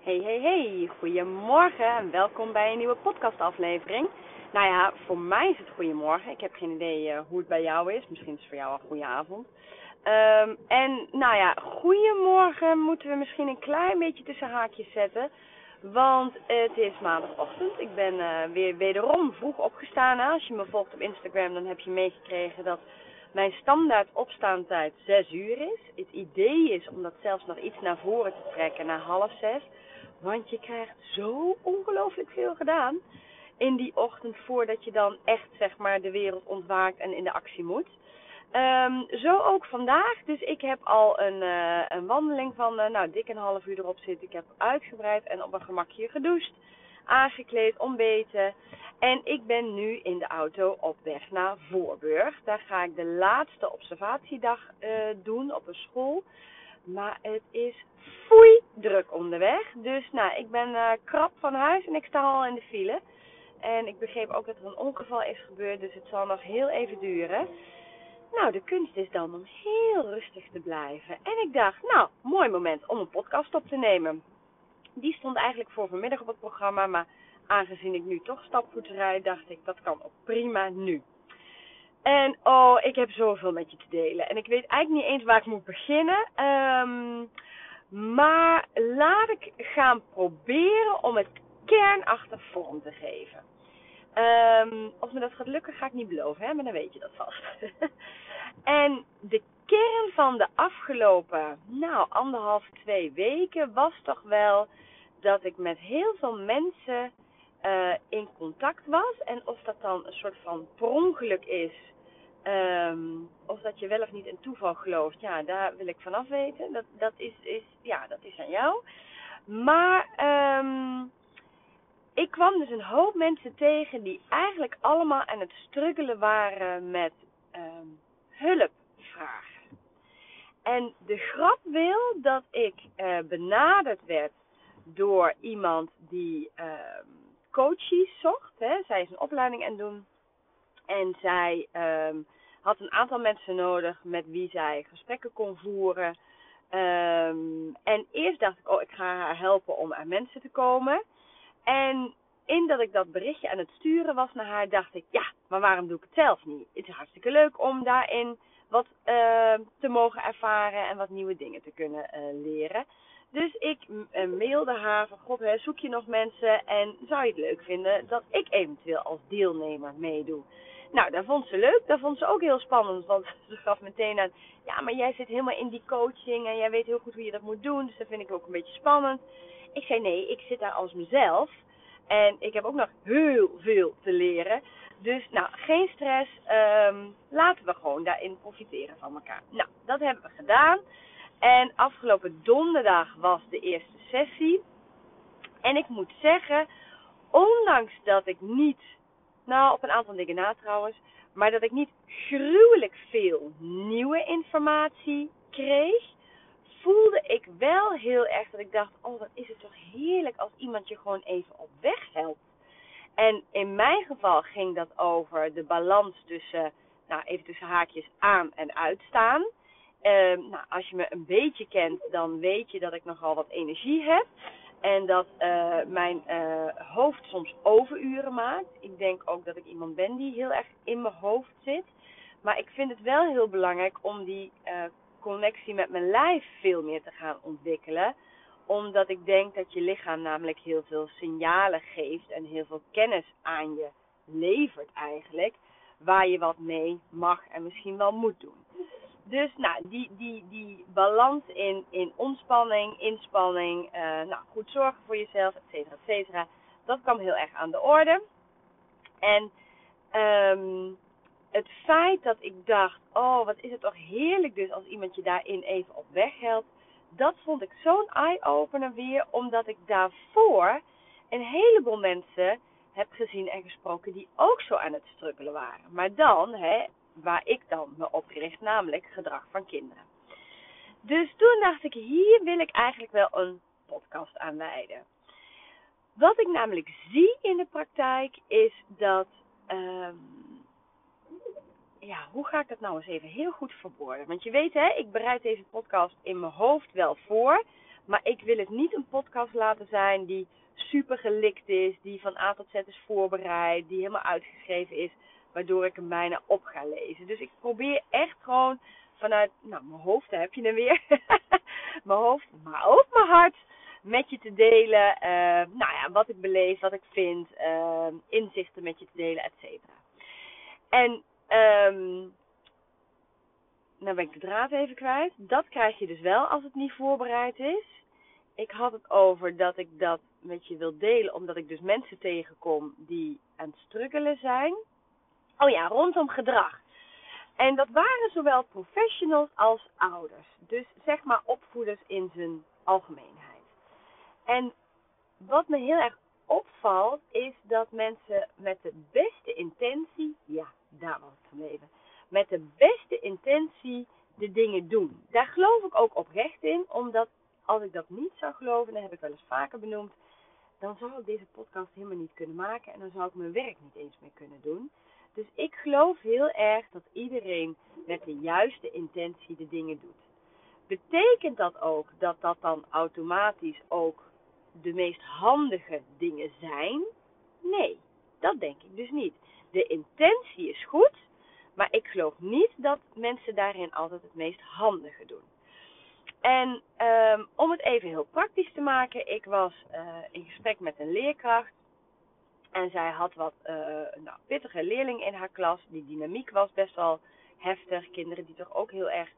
Hey, hey, hey, goedemorgen en welkom bij een nieuwe podcastaflevering. Nou ja, voor mij is het goedemorgen. Ik heb geen idee uh, hoe het bij jou is. Misschien is het voor jou al goede avond. Um, en nou ja, goedemorgen moeten we misschien een klein beetje tussen haakjes zetten. Want het is maandagochtend. Ik ben uh, weer wederom vroeg opgestaan. Als je me volgt op Instagram, dan heb je meegekregen dat mijn standaard opstaantijd 6 uur is. Het idee is om dat zelfs nog iets naar voren te trekken, naar half 6. Want je krijgt zo ongelooflijk veel gedaan in die ochtend voordat je dan echt zeg maar de wereld ontwaakt en in de actie moet. Um, zo ook vandaag. Dus ik heb al een, uh, een wandeling van uh, nou, dik een half uur erop zitten. Ik heb uitgebreid en op een gemakje gedoucht, aangekleed, ontbeten. En ik ben nu in de auto op weg naar Voorburg. Daar ga ik de laatste observatiedag uh, doen op een school. Maar het is foei druk onderweg. Dus nou, ik ben uh, krap van huis en ik sta al in de file. En ik begreep ook dat er een ongeval is gebeurd, dus het zal nog heel even duren. Nou, de kunst is dan om heel rustig te blijven. En ik dacht, nou, mooi moment om een podcast op te nemen. Die stond eigenlijk voor vanmiddag op het programma, maar aangezien ik nu toch stapvoets rijd, dacht ik, dat kan ook prima nu. En oh, ik heb zoveel met je te delen. En ik weet eigenlijk niet eens waar ik moet beginnen. Um, maar laat ik gaan proberen om het kernachtig vorm te geven. Um, of me dat gaat lukken, ga ik niet beloven, hè? maar dan weet je dat vast. en de kern van de afgelopen, nou, anderhalf, twee weken was toch wel dat ik met heel veel mensen uh, in contact was. En of dat dan een soort van prongeluk is, um, of dat je wel of niet in toeval gelooft, ja, daar wil ik vanaf weten. Dat, dat, is, is, ja, dat is aan jou. Maar um, ik kwam dus een hoop mensen tegen die eigenlijk allemaal aan het struggelen waren met um, hulpvragen. En de grap wil dat ik uh, benaderd werd door iemand die coaches zocht. Hè. Zij is een opleiding aan doen. En zij um, had een aantal mensen nodig met wie zij gesprekken kon voeren. Um, en eerst dacht ik, oh, ik ga haar helpen om aan mensen te komen. En in dat ik dat berichtje aan het sturen was naar haar, dacht ik, ja, maar waarom doe ik het zelf niet? Het is hartstikke leuk om daarin wat uh, te mogen ervaren en wat nieuwe dingen te kunnen uh, leren. Dus ik uh, mailde haar van, god, hè, zoek je nog mensen en zou je het leuk vinden dat ik eventueel als deelnemer meedoe? Nou, dat vond ze leuk. Dat vond ze ook heel spannend. Want ze gaf meteen aan, ja, maar jij zit helemaal in die coaching en jij weet heel goed hoe je dat moet doen. Dus dat vind ik ook een beetje spannend. Ik zei, nee, ik zit daar als mezelf. En ik heb ook nog heel veel te leren. Dus nou, geen stress. Um, laten we gewoon daarin profiteren van elkaar. Nou, dat hebben we gedaan. En afgelopen donderdag was de eerste sessie. En ik moet zeggen, ondanks dat ik niet, nou op een aantal dingen na trouwens, maar dat ik niet gruwelijk veel nieuwe informatie kreeg, voelde ik wel heel erg dat ik dacht: oh, wat is het toch heerlijk als iemand je gewoon even op weg helpt. En in mijn geval ging dat over de balans tussen, nou even tussen haakjes aan en uitstaan. Um, nou, als je me een beetje kent, dan weet je dat ik nogal wat energie heb. En dat uh, mijn uh, hoofd soms overuren maakt. Ik denk ook dat ik iemand ben die heel erg in mijn hoofd zit. Maar ik vind het wel heel belangrijk om die uh, connectie met mijn lijf veel meer te gaan ontwikkelen. Omdat ik denk dat je lichaam namelijk heel veel signalen geeft en heel veel kennis aan je levert eigenlijk. Waar je wat mee mag en misschien wel moet doen. Dus nou, die, die, die balans in, in ontspanning, inspanning, uh, nou, goed zorgen voor jezelf, et cetera, et cetera. Dat kwam heel erg aan de orde. En um, het feit dat ik dacht, oh wat is het toch heerlijk dus als iemand je daarin even op weg helpt. Dat vond ik zo'n eye-opener weer, omdat ik daarvoor een heleboel mensen heb gezien en gesproken die ook zo aan het struggelen waren. Maar dan, hè, waar ik dan me op richt, namelijk gedrag van kinderen. Dus toen dacht ik, hier wil ik eigenlijk wel een podcast aan wijden. Wat ik namelijk zie in de praktijk is dat um, ja, hoe ga ik dat nou eens even heel goed verwoorden? Want je weet, hè, ik bereid deze podcast in mijn hoofd wel voor. Maar ik wil het niet een podcast laten zijn die super gelikt is, die van A tot Z is voorbereid, die helemaal uitgeschreven is, waardoor ik hem bijna op ga lezen. Dus ik probeer echt gewoon vanuit nou, mijn hoofd, heb je hem weer. mijn hoofd, maar ook mijn hart met je te delen. Uh, nou ja, wat ik beleef, wat ik vind, uh, inzichten met je te delen, et cetera. En um, nou ben ik de draad even kwijt. Dat krijg je dus wel als het niet voorbereid is. Ik had het over dat ik dat met je wil delen, omdat ik dus mensen tegenkom die aan het struggelen zijn. Oh ja, rondom gedrag. En dat waren zowel professionals als ouders. Dus zeg maar opvoeders in zijn algemeenheid. En wat me heel erg opvalt, is dat mensen met de beste intentie, ja, daar was het van leven, met de beste intentie de dingen doen. Daar geloof ik ook oprecht in, omdat als ik dat niet zou geloven, dat heb ik wel eens vaker benoemd, dan zou ik deze podcast helemaal niet kunnen maken en dan zou ik mijn werk niet eens meer kunnen doen. Dus ik geloof heel erg dat iedereen met de juiste intentie de dingen doet. Betekent dat ook dat dat dan automatisch ook de meest handige dingen zijn? Nee, dat denk ik dus niet. De intentie is goed, maar ik geloof niet dat mensen daarin altijd het meest handige doen. En um, om het even heel praktisch te maken, ik was uh, in gesprek met een leerkracht. En zij had wat uh, nou, pittige leerlingen in haar klas. Die dynamiek was best wel heftig. Kinderen die toch ook heel erg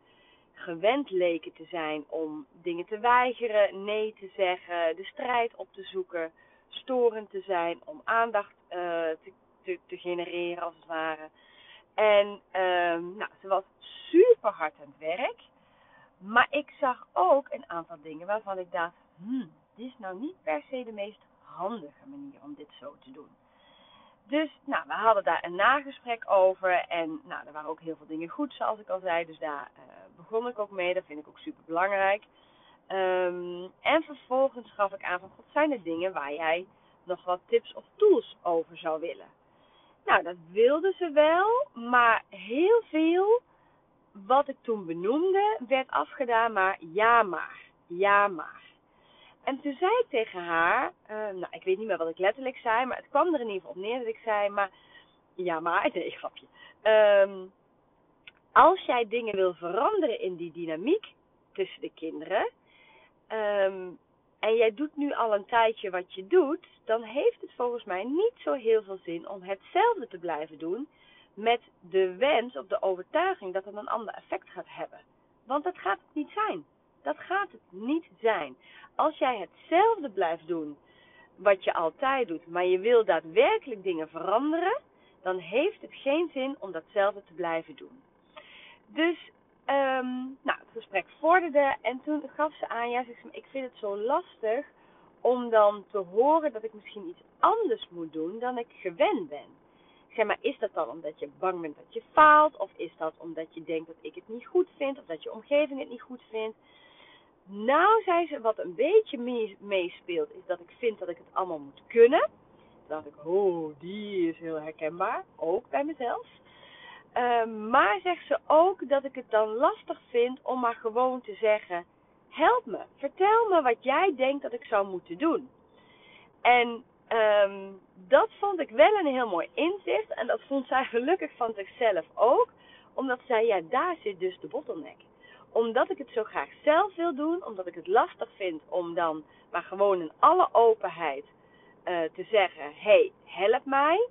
gewend leken te zijn om dingen te weigeren, nee te zeggen, de strijd op te zoeken, storend te zijn, om aandacht uh, te, te, te, genereren als het ware. En uh, nou, ze was super hard aan het werk. Maar ik zag ook een aantal dingen waarvan ik dacht, hmm, dit is nou niet per se de meest handige manier om dit zo te doen. Dus nou, we hadden daar een nagesprek over. En nou, er waren ook heel veel dingen goed, zoals ik al zei. Dus daar uh, begon ik ook mee. Dat vind ik ook super belangrijk. Um, en vervolgens gaf ik aan van, God, zijn er dingen waar jij nog wat tips of tools over zou willen? Nou, dat wilde ze wel, maar heel veel wat ik toen benoemde werd afgedaan, maar ja maar, ja maar. En toen zei ik tegen haar, uh, nou ik weet niet meer wat ik letterlijk zei, maar het kwam er in ieder geval op neer dat ik zei, maar ja maar, nee grapje. Um, als jij dingen wil veranderen in die dynamiek tussen de kinderen, um, en jij doet nu al een tijdje wat je doet, dan heeft het volgens mij niet zo heel veel zin om hetzelfde te blijven doen met de wens of de overtuiging dat het een ander effect gaat hebben. Want dat gaat het niet zijn. Dat gaat het niet zijn. Als jij hetzelfde blijft doen wat je altijd doet, maar je wil daadwerkelijk dingen veranderen, dan heeft het geen zin om datzelfde te blijven doen. Dus, um, nou, het gesprek vorderde en toen gaf ze aan, ja, ik vind het zo lastig om dan te horen dat ik misschien iets anders moet doen dan ik gewend ben. Zeg maar, is dat dan omdat je bang bent dat je faalt? Of is dat omdat je denkt dat ik het niet goed vind? Of dat je omgeving het niet goed vindt? Nou, zei ze, wat een beetje meespeelt, is dat ik vind dat ik het allemaal moet kunnen. Dacht ik, oh, die is heel herkenbaar. Ook bij mezelf. Uh, maar zegt ze ook dat ik het dan lastig vind om maar gewoon te zeggen: help me, vertel me wat jij denkt dat ik zou moeten doen. En um, dat vond ik wel een heel mooi inzicht. En dat vond zij gelukkig van zichzelf ook. Omdat zij, ja, daar zit dus de bottleneck. Omdat ik het zo graag zelf wil doen. Omdat ik het lastig vind om dan maar gewoon in alle openheid uh, te zeggen: hey, help mij.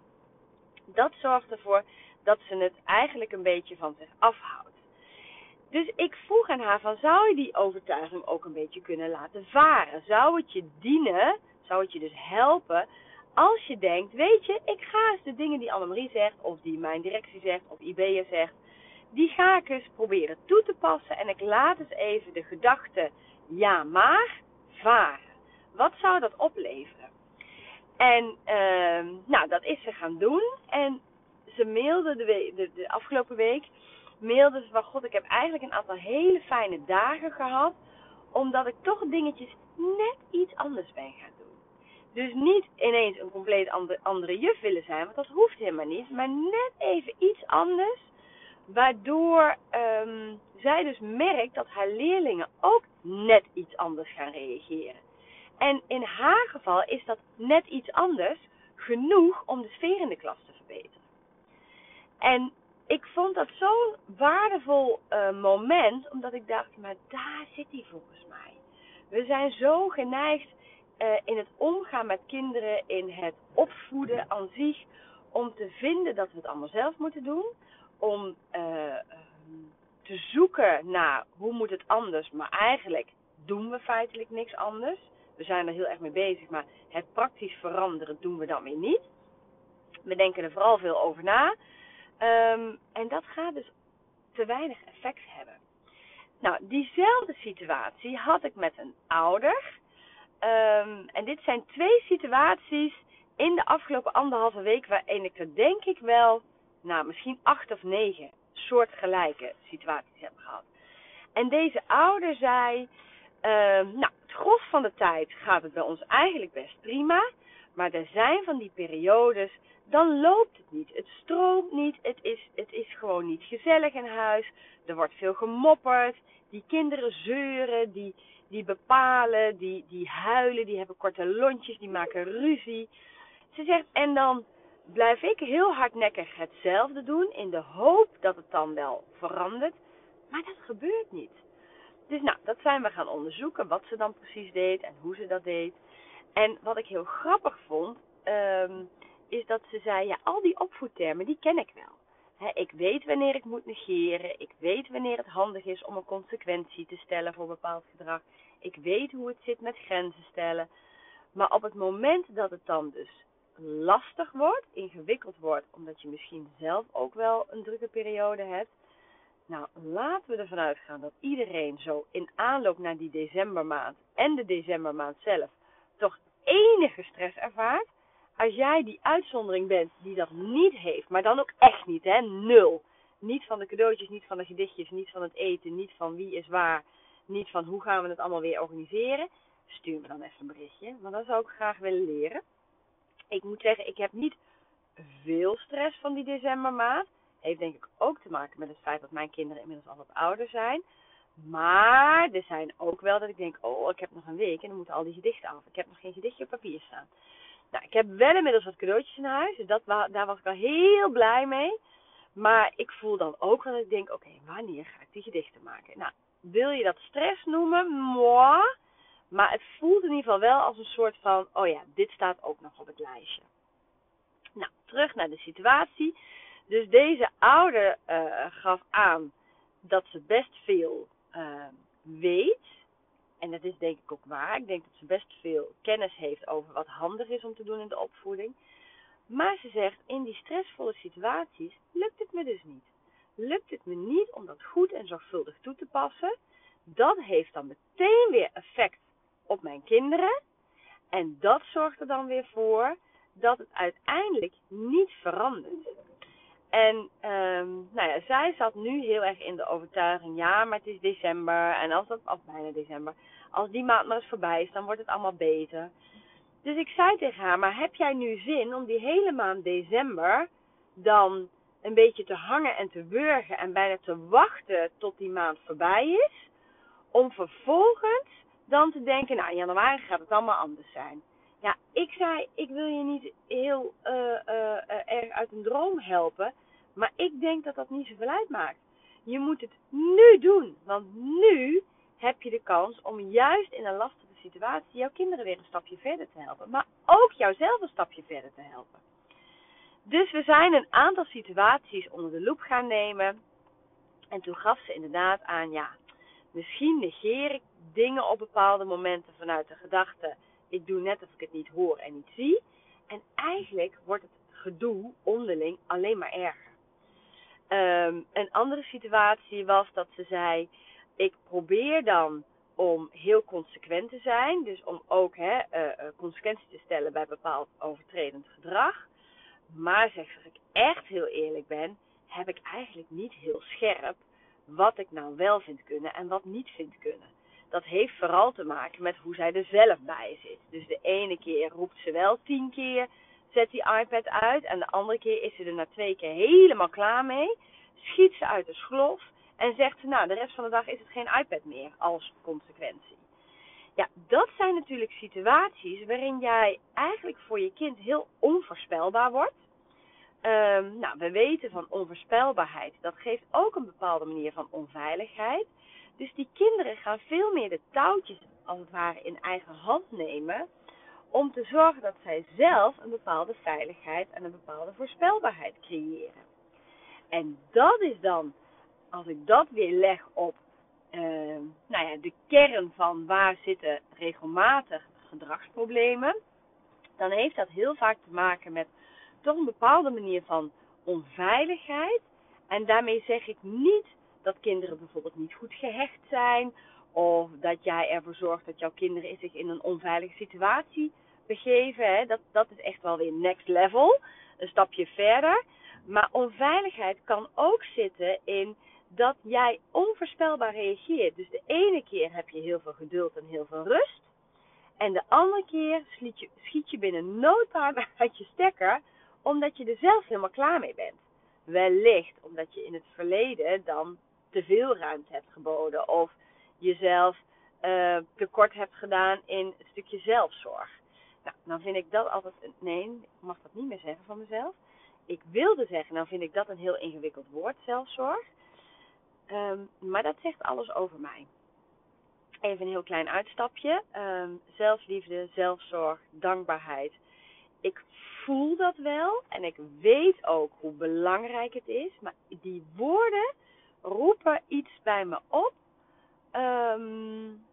Dat zorgt ervoor dat ze het eigenlijk een beetje van zich afhoudt. Dus ik vroeg aan haar van, zou je die overtuiging ook een beetje kunnen laten varen? Zou het je dienen, zou het je dus helpen als je denkt, weet je, ik ga eens de dingen die Annemarie zegt, of die mijn directie zegt, of IB'er zegt, die ga ik eens proberen toe te passen en ik laat eens even de gedachte ja maar varen. Wat zou dat opleveren? En uh, nou, dat is ze gaan doen. En ze mailde de, de, de afgelopen week, mailde ze van god, ik heb eigenlijk een aantal hele fijne dagen gehad, omdat ik toch dingetjes net iets anders ben gaan doen. Dus niet ineens een compleet andere, andere juf willen zijn, want dat hoeft helemaal niet. Maar net even iets anders, Waardoor um, zij dus merkt dat haar leerlingen ook net iets anders gaan reageren. En in haar geval is dat net iets anders genoeg om de sfeer in de klas te verbeteren. En ik vond dat zo'n waardevol uh, moment, omdat ik dacht, maar daar zit hij volgens mij. We zijn zo geneigd uh, in het omgaan met kinderen, in het opvoeden aan zich, om te vinden dat we het allemaal zelf moeten doen. Om uh, te zoeken naar hoe moet het anders, maar eigenlijk doen we feitelijk niks anders. We zijn er heel erg mee bezig, maar het praktisch veranderen doen we dan weer niet. We denken er vooral veel over na. Um, en dat gaat dus te weinig effect hebben. Nou, diezelfde situatie had ik met een ouder. Um, en dit zijn twee situaties in de afgelopen anderhalve week waarin ik er denk ik wel, nou misschien acht of negen soortgelijke situaties heb gehad. En deze ouder zei, uh, nou, het gros van de tijd gaat het bij ons eigenlijk best prima. Maar er zijn van die periodes, dan loopt het niet. Het stroomt niet. Het is, het is gewoon niet gezellig in huis. Er wordt veel gemopperd. Die kinderen zeuren, die, die bepalen, die, die huilen, die hebben korte lontjes, die maken ruzie. Ze zegt, en dan blijf ik heel hardnekkig hetzelfde doen in de hoop dat het dan wel verandert. Maar dat gebeurt niet. Dus nou, dat zijn we gaan onderzoeken, wat ze dan precies deed en hoe ze dat deed. En wat ik heel grappig vond, um, is dat ze zei, ja, al die opvoedtermen, die ken ik wel. Ik weet wanneer ik moet negeren. Ik weet wanneer het handig is om een consequentie te stellen voor bepaald gedrag. Ik weet hoe het zit met grenzen stellen. Maar op het moment dat het dan dus lastig wordt, ingewikkeld wordt, omdat je misschien zelf ook wel een drukke periode hebt. Nou, laten we ervan uitgaan dat iedereen zo in aanloop naar die decembermaand en de decembermaand zelf toch enige stress ervaart. Als jij die uitzondering bent die dat niet heeft, maar dan ook echt niet, hè, nul. Niet van de cadeautjes, niet van de gedichtjes, niet van het eten, niet van wie is waar, niet van hoe gaan we het allemaal weer organiseren. Stuur me dan even een berichtje, want dat zou ik graag willen leren. Ik moet zeggen, ik heb niet veel stress van die decembermaand. Heeft denk ik ook te maken met het feit dat mijn kinderen inmiddels al wat ouder zijn. Maar er zijn ook wel dat ik denk, oh, ik heb nog een week en dan moeten al die gedichten af. Ik heb nog geen gedichtje op papier staan. Nou, ik heb wel inmiddels wat cadeautjes in huis. Dus dat, daar was ik al heel blij mee. Maar ik voel dan ook dat ik denk, oké, wanneer ga ik die gedichten maken? Nou, wil je dat stress noemen? Moi. Maar het voelt in ieder geval wel als een soort van, oh ja, dit staat ook nog op het lijstje. Nou, terug naar de situatie. Dus deze ouder uh, gaf aan dat ze best veel uh, weet. En dat is denk ik ook waar. Ik denk dat ze best veel kennis heeft over wat handig is om te doen in de opvoeding. Maar ze zegt, in die stressvolle situaties lukt het me dus niet. Lukt het me niet om dat goed en zorgvuldig toe te passen. Dat heeft dan meteen weer effect op mijn kinderen. En dat zorgt er dan weer voor dat het uiteindelijk niet verandert. En um, nou ja, zij zat nu heel erg in de overtuiging, ja, maar het is december en als dat, of bijna december, als die maand maar eens voorbij is, dan wordt het allemaal beter. Dus ik zei tegen haar, maar heb jij nu zin om die hele maand december dan een beetje te hangen en te wurgen en bijna te wachten tot die maand voorbij is, om vervolgens dan te denken, nou in januari gaat het allemaal anders zijn. Ja, ik zei, ik wil je niet heel uh, uh, erg uit een droom helpen. Maar ik denk dat dat niet zoveel uitmaakt. Je moet het nu doen. Want nu heb je de kans om juist in een lastige situatie jouw kinderen weer een stapje verder te helpen. Maar ook jouzelf een stapje verder te helpen. Dus we zijn een aantal situaties onder de loep gaan nemen. En toen gaf ze inderdaad aan, ja, misschien negeer ik dingen op bepaalde momenten vanuit de gedachte ik doe net of ik het niet hoor en niet zie. En eigenlijk wordt het gedoe onderling alleen maar erger. Um, een andere situatie was dat ze zei: Ik probeer dan om heel consequent te zijn. Dus om ook hè, uh, consequenties te stellen bij bepaald overtredend gedrag. Maar zegt als ik echt heel eerlijk ben, heb ik eigenlijk niet heel scherp wat ik nou wel vind kunnen en wat niet vind kunnen dat heeft vooral te maken met hoe zij er zelf bij zit. Dus de ene keer roept ze wel tien keer, zet die iPad uit. En de andere keer is ze er na twee keer helemaal klaar mee. schiet ze uit de schlof en zegt ze, nou, de rest van de dag is het geen iPad meer als consequentie. Ja, dat zijn natuurlijk situaties waarin jij eigenlijk voor je kind heel onvoorspelbaar wordt. Um, nou, we weten van onvoorspelbaarheid, dat geeft ook een bepaalde manier van onveiligheid. Dus die kinderen gaan veel meer de touwtjes als het ware in eigen hand nemen om te zorgen dat zij zelf een bepaalde veiligheid en een bepaalde voorspelbaarheid creëren. En dat is dan, als ik dat weer leg op uh, nou ja, de kern van waar zitten regelmatig gedragsproblemen, dan heeft dat heel vaak te maken met toch een bepaalde manier van onveiligheid. En daarmee zeg ik niet dat kinderen bijvoorbeeld niet goed gehecht zijn. Of dat jij ervoor zorgt dat jouw kinderen zich in een onveilige situatie begeven. Hè. Dat, dat is echt wel weer next level. Een stapje verder. Maar onveiligheid kan ook zitten in dat jij onvoorspelbaar reageert. Dus de ene keer heb je heel veel geduld en heel veel rust. En de andere keer schiet je, schiet je binnen no time uit je stekker, omdat je er zelf helemaal klaar mee bent. Wellicht omdat je in het verleden dan te veel ruimte hebt geboden of jezelf uh, tekort hebt gedaan in een stukje zelfzorg. Nou, dan vind ik dat altijd. Nee, ik mag dat niet meer zeggen van mezelf. Ik wilde zeggen, dan vind ik dat een heel ingewikkeld woord, zelfzorg. Um, maar dat zegt alles over mij. Even een heel klein uitstapje. Um, zelfliefde, zelfzorg, dankbaarheid. Ik voel dat wel en ik weet ook hoe belangrijk het is. Maar die woorden roepen iets bij me op. Um,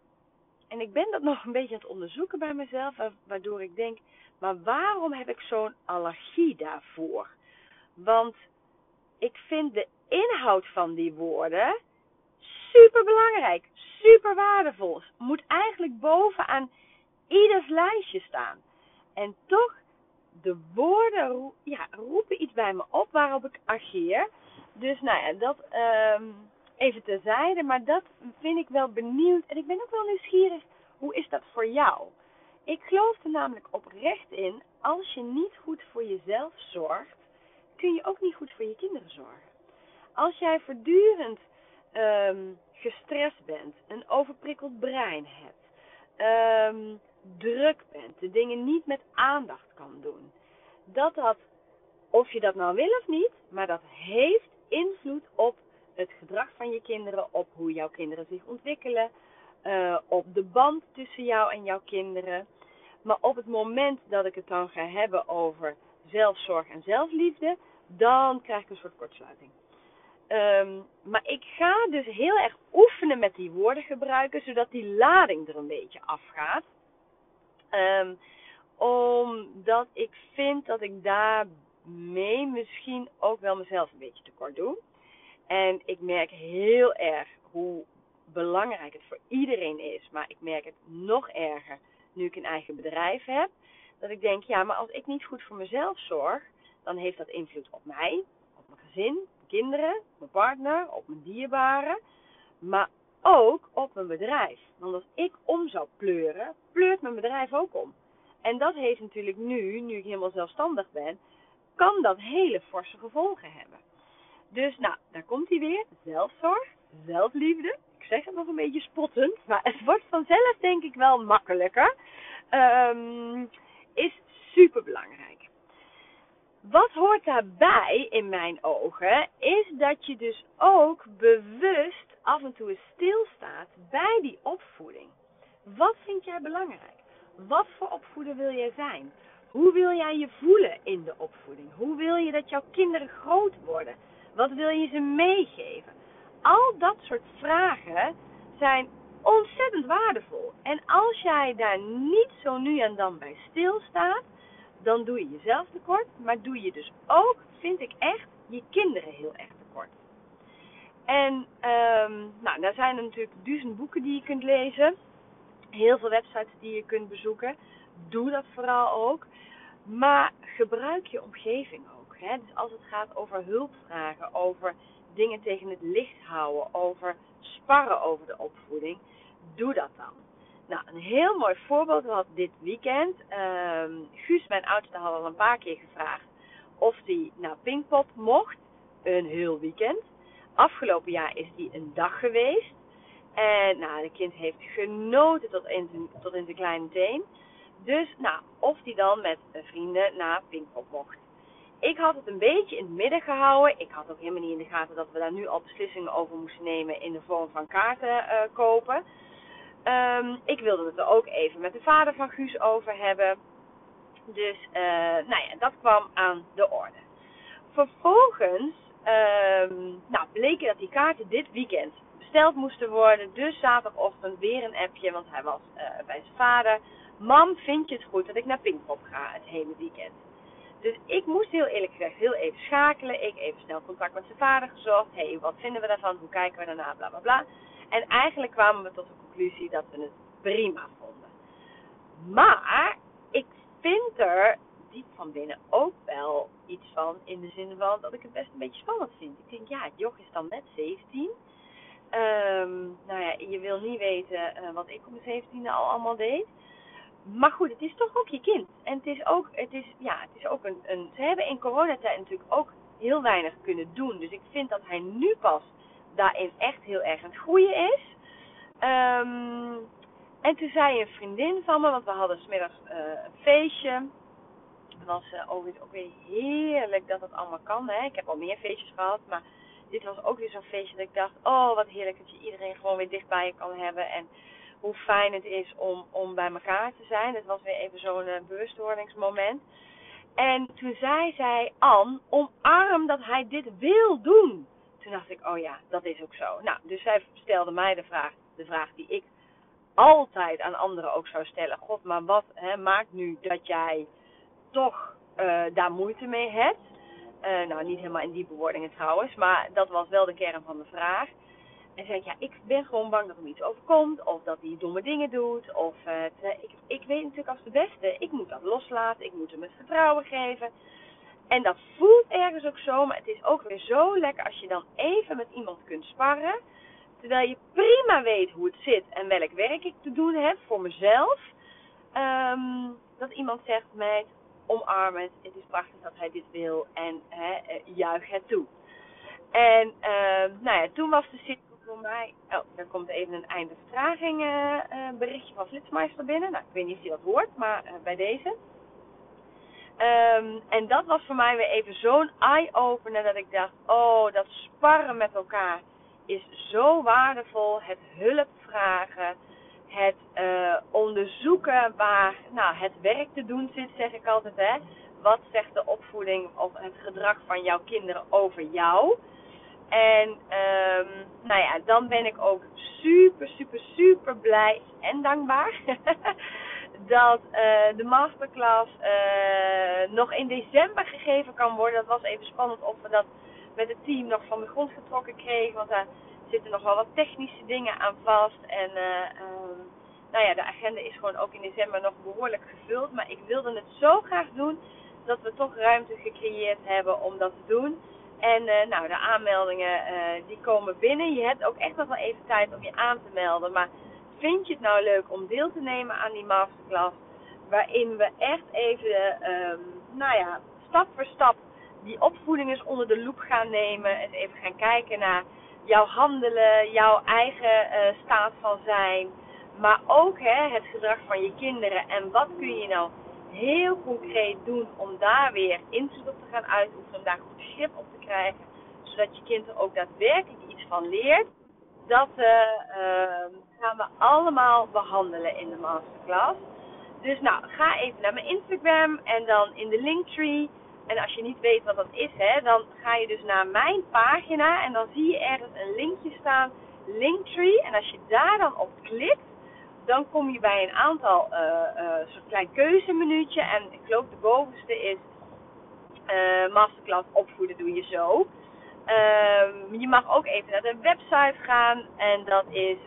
en ik ben dat nog een beetje aan het onderzoeken bij mezelf. Waardoor ik denk, maar waarom heb ik zo'n allergie daarvoor? Want ik vind de inhoud van die woorden super belangrijk, super waardevol. Moet eigenlijk bovenaan ieders lijstje staan. En toch, de woorden ja, roepen iets bij me op waarop ik ageer. Dus nou ja, dat um, even terzijde. Maar dat vind ik wel benieuwd. En ik ben ook wel nieuwsgierig, hoe is dat voor jou? Ik geloof er namelijk oprecht in, als je niet goed voor jezelf zorgt, kun je ook niet goed voor je kinderen zorgen. Als jij voortdurend um, gestrest bent, een overprikkeld brein hebt, um, druk bent, de dingen niet met aandacht kan doen, dat dat, of je dat nou wil of niet, maar dat heeft invloed op het gedrag van je kinderen, op hoe jouw kinderen zich ontwikkelen, uh, op de band tussen jou en jouw kinderen. Maar op het moment dat ik het dan ga hebben over zelfzorg en zelfliefde, dan krijg ik een soort kortsluiting. Um, maar ik ga dus heel erg oefenen met die woorden gebruiken, zodat die lading er een beetje afgaat. Um, omdat ik vind dat ik daarmee misschien ook wel mezelf een beetje tekort doe. En ik merk heel erg hoe belangrijk het voor iedereen is. Maar ik merk het nog erger nu ik een eigen bedrijf heb. Dat ik denk, ja, maar als ik niet goed voor mezelf zorg, dan heeft dat invloed op mij, op mijn gezin, mijn kinderen, mijn partner, op mijn dierbaren. Maar ook op mijn bedrijf. Want als ik om zou pleuren, pleurt mijn bedrijf ook om. En dat heeft natuurlijk nu, nu ik helemaal zelfstandig ben, kan dat hele forse gevolgen hebben. Dus nou, daar komt hij weer. Zelfzorg, zelfliefde. Ik zeg het nog een beetje spottend, maar het wordt vanzelf denk ik wel makkelijker. Um, is super belangrijk. Wat hoort daarbij in mijn ogen, is dat je dus ook bewust af en toe stilstaat bij die opvoeding. Wat vind jij belangrijk? Wat voor opvoeder wil jij zijn? Hoe wil jij je voelen in de opvoeding? Hoe wil je dat jouw kinderen groot worden? Wat wil je ze meegeven? Al dat soort vragen zijn ontzettend waardevol. En als jij daar niet zo nu en dan bij stilstaat, dan doe je jezelf tekort, maar doe je dus ook, vind ik echt, je kinderen heel erg tekort. En um, nou, daar zijn er natuurlijk duizend boeken die je kunt lezen, heel veel websites die je kunt bezoeken. Doe dat vooral ook. Maar gebruik je omgeving ook. Hè? Dus als het gaat over hulpvragen, over dingen tegen het licht houden, over sparren over de opvoeding, doe dat dan. Nou, een heel mooi voorbeeld was dit weekend. Um, Guus, mijn oudste, had al een paar keer gevraagd of hij naar Pinkpop mocht. een heel weekend. Afgelopen jaar is die een dag geweest. En nou, de kind heeft genoten tot in tot in zijn kleine teen. Dus nou, of die dan met vrienden naar Pinkpop mocht. Ik had het een beetje in het midden gehouden. Ik had ook helemaal niet in de gaten dat we daar nu al beslissingen over moesten nemen in de vorm van kaarten uh, kopen. Um, ik wilde het er ook even met de vader van Guus over hebben. Dus uh, nou ja, dat kwam aan de orde. Vervolgens um, nou, dat die kaarten dit weekend besteld moesten worden. Dus zaterdagochtend weer een appje, want hij was bij zijn vader. Mam, vind je het goed dat ik naar Pinkpop ga het hele weekend? Dus ik moest heel eerlijk gezegd heel even schakelen. Ik even snel contact met zijn vader gezocht. Hé, hey, wat vinden we daarvan? Hoe kijken we daarna? Bla bla bla. En eigenlijk kwamen we tot de conclusie dat we het prima vonden. Maar ik vind er diep van binnen ook wel iets van. In de zin van dat ik het best een beetje spannend vind. Ik denk, ja, het is dan net 17. Um, ehm, nou ja, je wil niet weten uh, wat ik op mijn 17e al allemaal deed. Maar goed, het is toch ook je kind. En het is ook, het is, ja, het is ook een, een. Ze hebben in coronatijd natuurlijk ook heel weinig kunnen doen. Dus ik vind dat hij nu pas daarin echt heel erg aan het groeien is. Um, en toen zei een vriendin van me, want we hadden smiddags uh, een feestje. Het was uh, ook weer heerlijk dat het allemaal kan. Hè? Ik heb al meer feestjes gehad, maar dit was ook weer zo'n feestje dat ik dacht: oh, wat heerlijk dat je iedereen gewoon weer dichtbij je kan hebben. En hoe fijn het is om, om bij elkaar te zijn. Het was weer even zo'n uh, bewustwordingsmoment. En toen zei zij, Ann, omarm dat hij dit wil doen. Toen dacht ik, oh ja, dat is ook zo. Nou, dus zij stelde mij de vraag, de vraag die ik altijd aan anderen ook zou stellen. God, maar wat hè, maakt nu dat jij toch uh, daar moeite mee hebt? Uh, nou, niet helemaal in die bewoordingen trouwens, maar dat was wel de kern van de vraag. En zei ik, ja, ik ben gewoon bang dat er iets overkomt. Of dat hij domme dingen doet. Of uh, ik, ik weet natuurlijk als de beste. Ik moet dat loslaten. Ik moet hem het vertrouwen geven. En dat voelt ergens ook zo. Maar het is ook weer zo lekker als je dan even met iemand kunt sparren. Terwijl je prima weet hoe het zit en welk werk ik te doen heb voor mezelf. Um, dat iemand zegt, meid, omarm het. Het is prachtig dat hij dit wil. En hè, eh, juich het toe. En uh, nou ja, toen was de situatie voor mij. Oh, er komt even een einde vertraging uh, uh, berichtje van Flitsmeister binnen. Nou, ik weet niet of je dat hoort, maar uh, bij deze. Um, en dat was voor mij weer even zo'n eye-opener dat ik dacht: oh, dat sparren met elkaar is zo waardevol. Het hulp vragen, het onderzoeken waar nou, het werk te doen zit, zeg ik altijd. Hè? Wat zegt de opvoeding of het gedrag van jouw kinderen over jou? En um, nou ja, dan ben ik ook super, super, super blij en dankbaar dat uh, de masterclass uh, nog in december gegeven kan worden. Dat was even spannend of we dat met het team nog van de grond getrokken kregen. Want daar zitten nog wel wat technische dingen aan vast. En uh, nou ja, de agenda is gewoon ook in december nog behoorlijk gevuld. Maar ik wilde het zo graag doen dat we toch ruimte gecreëerd hebben om dat te doen. En uh, nou, de aanmeldingen uh, die komen binnen. Je hebt ook echt nog wel even tijd om je aan te melden. Maar vind je het nou leuk om deel te nemen aan die masterclass? Waarin we echt even, uh, nou ja, stap voor stap die opvoeding eens onder de loep gaan nemen. En even gaan kijken naar jouw handelen, jouw eigen eh, staat van zijn. Maar ook hè, het gedrag van je kinderen. En wat kun je nou heel concreet doen om daar weer invloed op te gaan uitoefenen, om daar goed grip op te krijgen, zodat je kind er ook daadwerkelijk iets van leert. Dat uh, uh, gaan we allemaal behandelen in de masterclass. Dus nou, ga even naar mijn Instagram en dan in de linktree. En als je niet weet wat dat is, hè, dan ga je dus naar mijn pagina en dan zie je ergens een linkje staan, Linktree. En als je daar dan op klikt, dan kom je bij een aantal uh, uh, soort klein keuzemenuutje. En ik geloof de bovenste is uh, masterclass opvoeden doe je zo. Uh, je mag ook even naar de website gaan. En dat is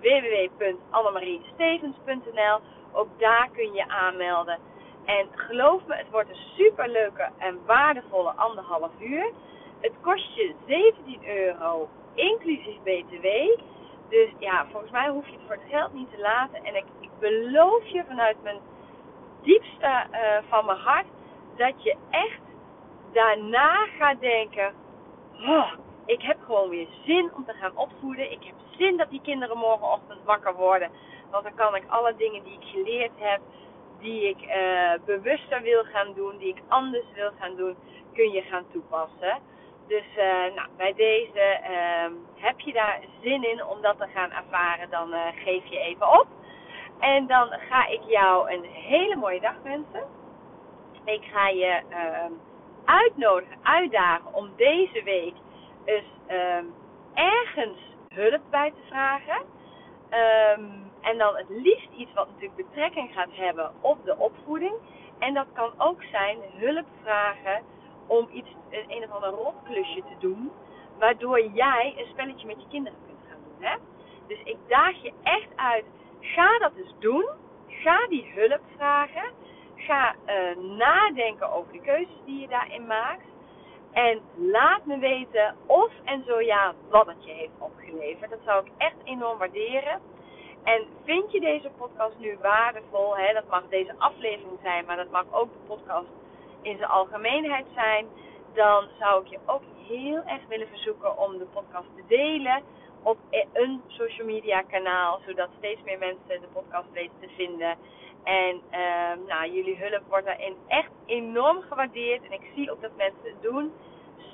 www.annemariestevens.nl Ook daar kun je aanmelden. En geloof me, het wordt een super leuke en waardevolle anderhalf uur. Het kost je 17 euro inclusief btw. Dus ja, volgens mij hoef je het voor het geld niet te laten. En ik, ik beloof je vanuit mijn diepste uh, van mijn hart dat je echt daarna gaat denken: oh, ik heb gewoon weer zin om te gaan opvoeden. Ik heb zin dat die kinderen morgenochtend wakker worden. Want dan kan ik alle dingen die ik geleerd heb, die ik uh, bewuster wil gaan doen, die ik anders wil gaan doen, kun je gaan toepassen. Dus uh, nou, bij deze uh, heb je daar zin in om dat te gaan ervaren, dan uh, geef je even op. En dan ga ik jou een hele mooie dag wensen. Ik ga je ehm, uitnodigen, uitdagen om deze week ehm, ergens hulp bij te vragen. En dan het liefst iets wat natuurlijk betrekking gaat hebben op de opvoeding. En dat kan ook zijn hulp vragen om iets, een of ander rotklusje te doen. Waardoor jij een spelletje met je kinderen kunt gaan doen. Hè? Dus ik daag je echt uit. Ga dat eens doen. Ga die hulp vragen. Ga uh, nadenken over de keuzes die je daarin maakt. En laat me weten of en zo ja, wat het je heeft opgeleverd. Dat zou ik echt enorm waarderen. En vind je deze podcast nu waardevol? Hè? Dat mag deze aflevering zijn, maar dat mag ook de podcast in zijn algemeenheid zijn. Dan zou ik je ook heel erg willen verzoeken om de podcast te delen op een social media kanaal, zodat steeds meer mensen de podcast weten te vinden. En uh, nou, jullie hulp wordt daarin echt enorm gewaardeerd. En ik zie ook dat mensen het doen.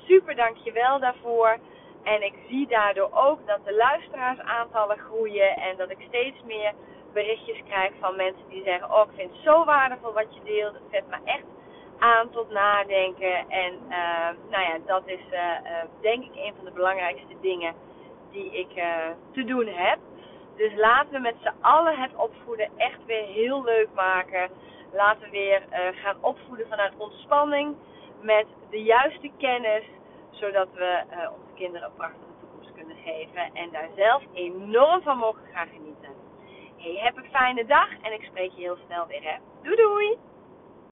Super dankjewel daarvoor. En ik zie daardoor ook dat de luisteraarsaantallen groeien en dat ik steeds meer berichtjes krijg van mensen die zeggen: Oh, ik vind het zo waardevol wat je deelt. Het zet me echt aan tot nadenken. En uh, nou ja, dat is uh, uh, denk ik een van de belangrijkste dingen die ik te doen heb. Dus laten we met z'n allen het opvoeden echt weer heel leuk maken. Laten we weer gaan opvoeden vanuit ontspanning. Met de juiste kennis zodat we onze kinderen een prachtige toekomst kunnen geven en daar zelf enorm van mogen gaan genieten. Hey, heb een fijne dag en ik spreek je heel snel weer. Hè? Doei doei!